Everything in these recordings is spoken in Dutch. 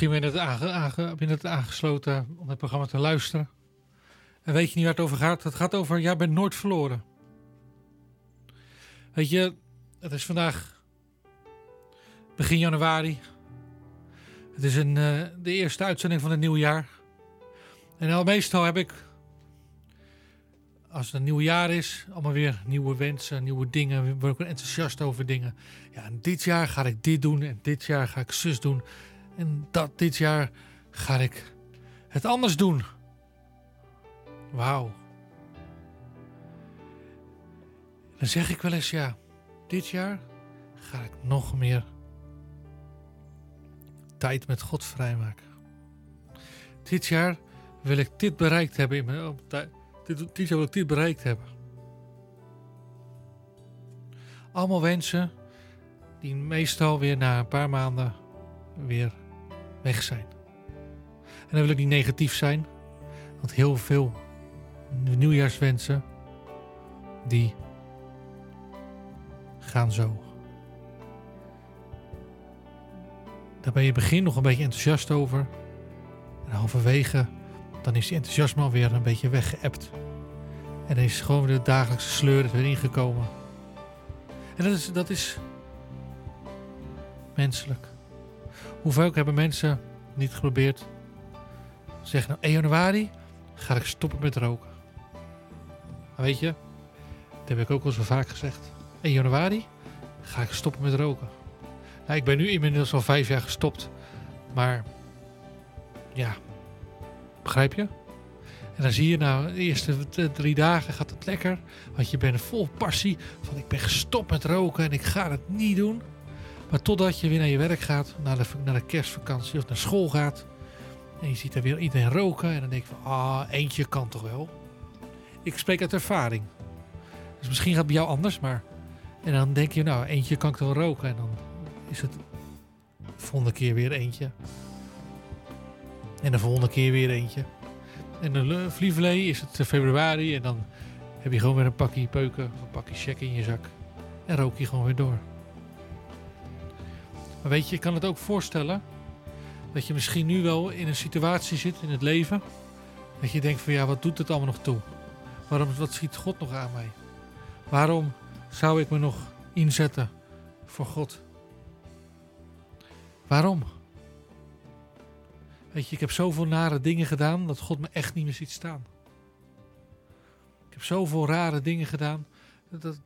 Misschien ben net aange, net aangesloten om het programma te luisteren. En weet je niet waar het over gaat? Het gaat over, jij bent nooit verloren. Weet je, het is vandaag begin januari. Het is een, uh, de eerste uitzending van het nieuwe jaar. En al meestal heb ik, als het een nieuw jaar is, allemaal weer nieuwe wensen, nieuwe dingen. Word ik enthousiast over dingen. Ja, en dit jaar ga ik dit doen en dit jaar ga ik zus doen. En dat dit jaar ga ik het anders doen. Wauw. Dan zeg ik wel eens ja, dit jaar ga ik nog meer tijd met God vrijmaken. Dit jaar wil ik dit bereikt hebben dit, dit jaar wil ik dit bereikt hebben. Allemaal wensen die meestal weer na een paar maanden weer weg zijn. En dan wil ik niet negatief zijn, want heel veel nieuwjaarswensen die gaan zo. Daar ben je begin nog een beetje enthousiast over. En halverwege, dan is die enthousiasme alweer een beetje weggeëpt. En dan is gewoon de dagelijkse sleur er weer ingekomen. En dat is, dat is menselijk. Hoe vaak hebben mensen niet geprobeerd zeggen, nou 1 januari ga ik stoppen met roken. Weet je, dat heb ik ook al zo vaak gezegd. 1 januari ga ik stoppen met roken. Nou, ik ben nu inmiddels al vijf jaar gestopt. Maar ja, begrijp je? En dan zie je nou, de eerste drie dagen gaat het lekker. Want je bent vol passie van ik ben gestopt met roken en ik ga het niet doen. Maar totdat je weer naar je werk gaat, naar de, naar de kerstvakantie of naar school gaat. En je ziet daar weer iedereen roken. En dan denk je van, ah, eentje kan toch wel. Ik spreek uit ervaring. Dus misschien gaat het bij jou anders, maar... En dan denk je, nou, eentje kan ik wel roken. En dan is het de volgende keer weer eentje. En de volgende keer weer eentje. En de Vlievelee is het februari. En dan heb je gewoon weer een pakje peuken, een pakje check in je zak. En rook je gewoon weer door. Maar weet je, ik kan het ook voorstellen dat je misschien nu wel in een situatie zit in het leven. Dat je denkt van ja, wat doet het allemaal nog toe? Waarom, wat ziet God nog aan mij? Waarom zou ik me nog inzetten voor God? Waarom? Weet je, ik heb zoveel nare dingen gedaan dat God me echt niet meer ziet staan. Ik heb zoveel rare dingen gedaan. Dat,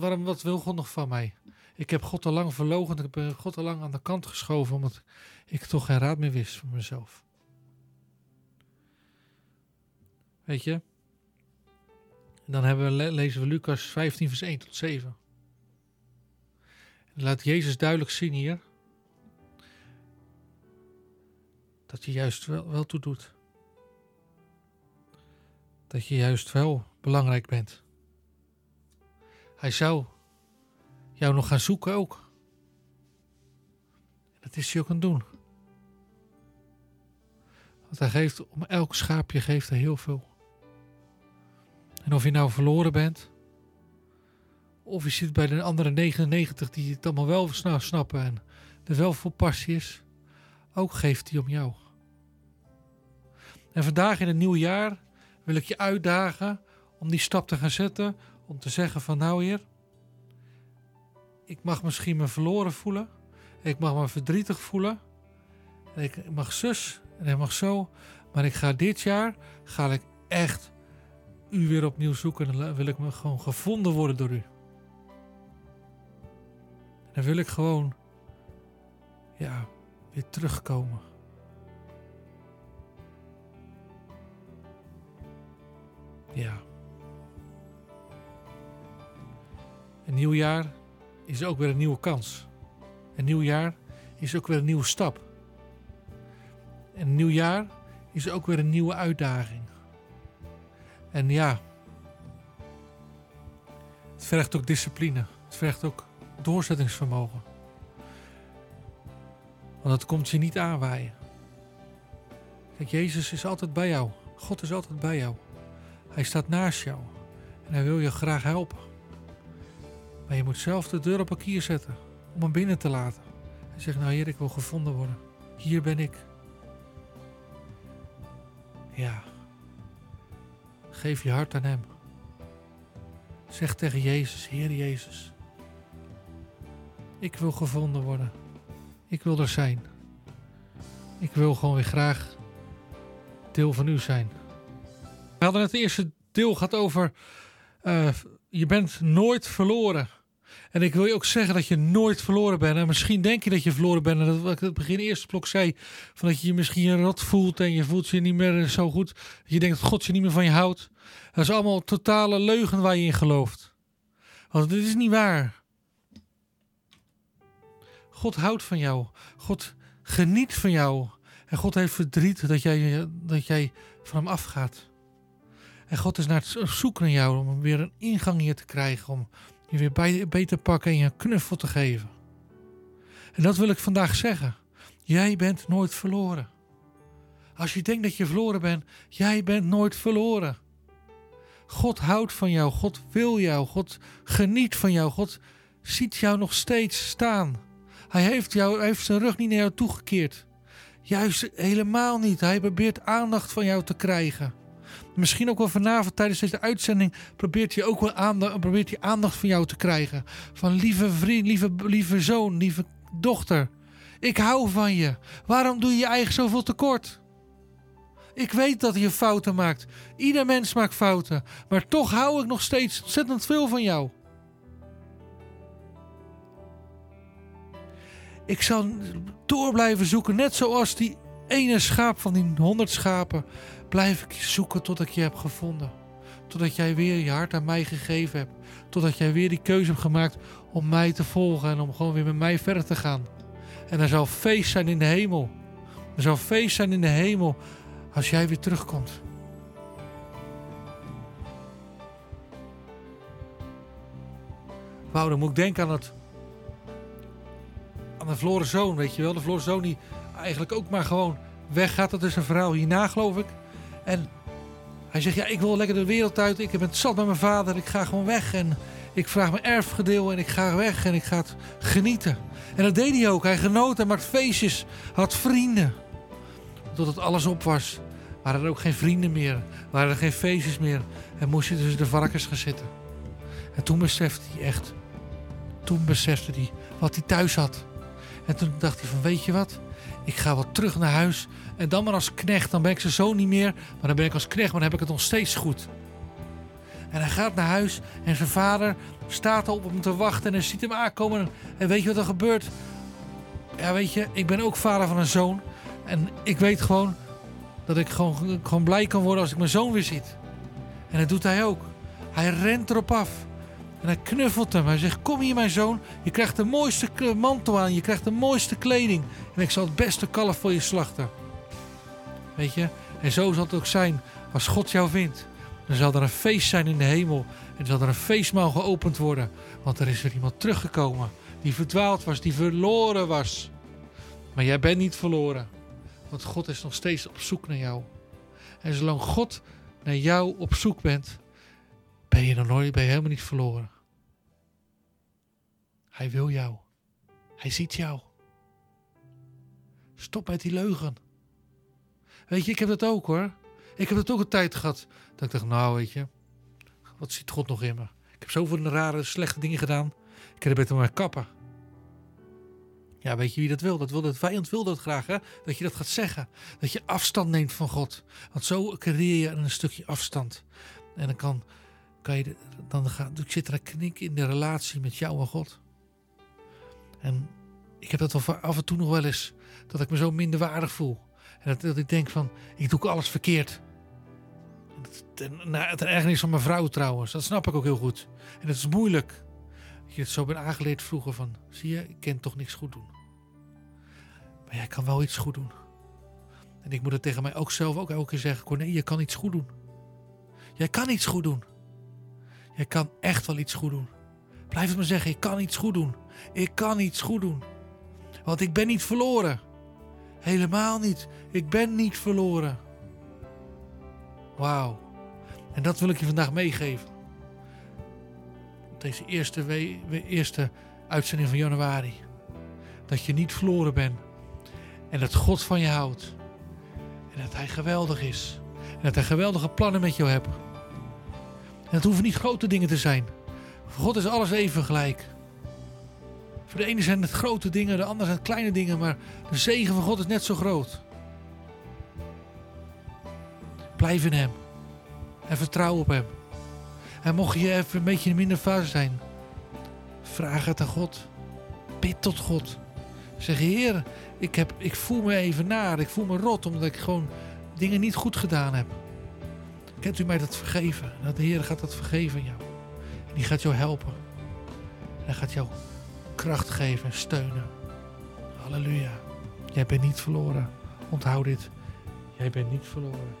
waarom, wat wil God nog van mij? Ik heb God al lang verlogen. Ik heb God al lang aan de kant geschoven. Omdat ik toch geen raad meer wist voor mezelf. Weet je? Dan hebben we, lezen we Lucas 15, vers 1 tot 7. En laat Jezus duidelijk zien hier. Dat je juist wel, wel toe doet. Dat je juist wel belangrijk bent. Hij zou jou nog gaan zoeken ook. Dat is hij ook aan het doen. Want hij geeft, om elk schaapje geeft hij heel veel. En of je nou verloren bent, of je zit bij de andere 99 die het allemaal wel snappen en er wel vol passie is, ook geeft hij om jou. En vandaag in het nieuwe jaar wil ik je uitdagen om die stap te gaan zetten, om te zeggen van nou heer, ik mag misschien me verloren voelen, ik mag me verdrietig voelen, en ik mag zus en ik mag zo, maar ik ga dit jaar, ga ik echt u weer opnieuw zoeken en dan wil ik me gewoon gevonden worden door u. En dan wil ik gewoon, ja, weer terugkomen. Ja. Een nieuw jaar is ook weer een nieuwe kans. Een nieuw jaar is ook weer een nieuwe stap. En een nieuw jaar is ook weer een nieuwe uitdaging. En ja, het vergt ook discipline. Het vergt ook doorzettingsvermogen. Want het komt je niet aanwaaien. Kijk, Jezus is altijd bij jou. God is altijd bij jou. Hij staat naast jou. En hij wil je graag helpen. Maar je moet zelf de deur op een kier zetten. Om hem binnen te laten. En zeggen, nou Heer, ik wil gevonden worden. Hier ben ik. Ja. Geef je hart aan Hem. Zeg tegen Jezus, Heer Jezus. Ik wil gevonden worden. Ik wil er zijn. Ik wil gewoon weer graag deel van u zijn. We hadden het eerste deel gehad over uh, je bent nooit verloren. En ik wil je ook zeggen dat je nooit verloren bent. En misschien denk je dat je verloren bent. En dat wat ik het begin eerste blok zei. Van dat je je misschien rot voelt. En je voelt je niet meer zo goed. Je denkt dat God je niet meer van je houdt. Dat is allemaal totale leugen waar je in gelooft. Want dit is niet waar. God houdt van jou. God geniet van jou. En God heeft verdriet dat jij, dat jij van hem afgaat. En God is naar het zoeken naar jou om weer een ingang hier te krijgen. Om je weer beter te pakken en je een knuffel te geven. En dat wil ik vandaag zeggen. Jij bent nooit verloren. Als je denkt dat je verloren bent, jij bent nooit verloren. God houdt van jou, God wil jou, God geniet van jou, God ziet jou nog steeds staan. Hij heeft, jou, heeft zijn rug niet naar jou toegekeerd. Juist helemaal niet. Hij probeert aandacht van jou te krijgen. Misschien ook wel vanavond tijdens deze uitzending probeert hij ook wel aandacht, probeert hij aandacht van jou te krijgen. Van lieve vriend, lieve, lieve zoon, lieve dochter. Ik hou van je. Waarom doe je je eigen zoveel tekort? Ik weet dat je fouten maakt. Ieder mens maakt fouten. Maar toch hou ik nog steeds ontzettend veel van jou. Ik zal door blijven zoeken, net zoals die ene schaap van die honderd schapen. Blijf ik zoeken tot ik je heb gevonden. Totdat jij weer je hart aan mij gegeven hebt. Totdat jij weer die keuze hebt gemaakt om mij te volgen en om gewoon weer met mij verder te gaan. En er zal feest zijn in de hemel. Er zal feest zijn in de hemel als jij weer terugkomt. Wauw, dan moet ik denken aan het. aan de verloren zoon, weet je wel. De verloren zoon die eigenlijk ook maar gewoon weggaat. Dat is een verhaal hierna, geloof ik. En hij zegt, ja, ik wil lekker de wereld uit. Ik ben zat met mijn vader. Ik ga gewoon weg. En ik vraag mijn erfgedeel en ik ga weg en ik ga het genieten. En dat deed hij ook. Hij genoot, hij maakte feestjes. Had vrienden. Totdat alles op was. Waren er ook geen vrienden meer. Waren er geen feestjes meer. En moest je tussen de varkens gaan zitten. En toen besefte hij echt. Toen besefte hij wat hij thuis had. En toen dacht hij van, weet je wat? Ik ga wel terug naar huis. En dan maar als knecht. Dan ben ik zijn zoon niet meer. Maar dan ben ik als knecht. Maar dan heb ik het nog steeds goed. En hij gaat naar huis. En zijn vader staat op hem te wachten. En hij ziet hem aankomen. En weet je wat er gebeurt? Ja, weet je. Ik ben ook vader van een zoon. En ik weet gewoon dat ik gewoon, gewoon blij kan worden als ik mijn zoon weer ziet. En dat doet hij ook. Hij rent erop af. En hij knuffelt hem. Hij zegt: Kom hier, mijn zoon. Je krijgt de mooiste mantel aan. Je krijgt de mooiste kleding. En ik zal het beste kalf voor je slachten. Weet je? En zo zal het ook zijn als God jou vindt. Dan zal er een feest zijn in de hemel. En zal er een feestmaal geopend worden. Want er is er iemand teruggekomen. Die verdwaald was, die verloren was. Maar jij bent niet verloren. Want God is nog steeds op zoek naar jou. En zolang God naar jou op zoek bent, ben je nog nooit, ben je helemaal niet verloren. Hij wil jou. Hij ziet jou. Stop met die leugen. Weet je, ik heb dat ook hoor. Ik heb dat ook een tijd gehad. Dat ik dacht, nou weet je, wat ziet God nog in me? Ik heb zoveel rare, slechte dingen gedaan. Ik heb er beter maar kappen. Ja, weet je wie dat wil? Dat wil dat vijand wil dat graag, hè? Dat je dat gaat zeggen. Dat je afstand neemt van God. Want zo creëer je een stukje afstand. En dan kan, kan je, dan gaat, zit er een knik in de relatie met jou en God. En ik heb dat af en toe nog wel eens. Dat ik me zo minder waardig voel. En dat, dat ik denk van, ik doe alles verkeerd. Ten, ten ergernis van mijn vrouw trouwens. Dat snap ik ook heel goed. En het is moeilijk. Dat je het zo bent aangeleerd vroeger van, zie je, ik kan toch niks goed doen. Maar jij kan wel iets goed doen. En ik moet het tegen mij ook zelf ook elke keer zeggen. Nee, je kan iets goed doen. Jij kan iets goed doen. Jij kan echt wel iets goed doen. Blijf het maar zeggen, ik kan iets goed doen. Ik kan iets goed doen. Want ik ben niet verloren. Helemaal niet. Ik ben niet verloren. Wauw. En dat wil ik je vandaag meegeven. Deze eerste, eerste uitzending van januari. Dat je niet verloren bent. En dat God van je houdt. En dat Hij geweldig is. En dat hij geweldige plannen met jou hebt. En het hoeven niet grote dingen te zijn. Voor God is alles even gelijk. Voor de ene zijn het grote dingen, de andere zijn het kleine dingen, maar de zegen van God is net zo groot. Blijf in Hem. En vertrouw op Hem. En mocht je even een beetje in minder fase zijn, vraag het aan God. Bid tot God. Zeg, Heer, ik, heb, ik voel me even naar. Ik voel me rot omdat ik gewoon dingen niet goed gedaan heb. Kent u mij dat vergeven? Dat de Heer gaat dat vergeven aan jou. En die gaat jou helpen. En hij gaat jou kracht geven en steunen. Halleluja. Jij bent niet verloren. Onthoud dit. Jij bent niet verloren.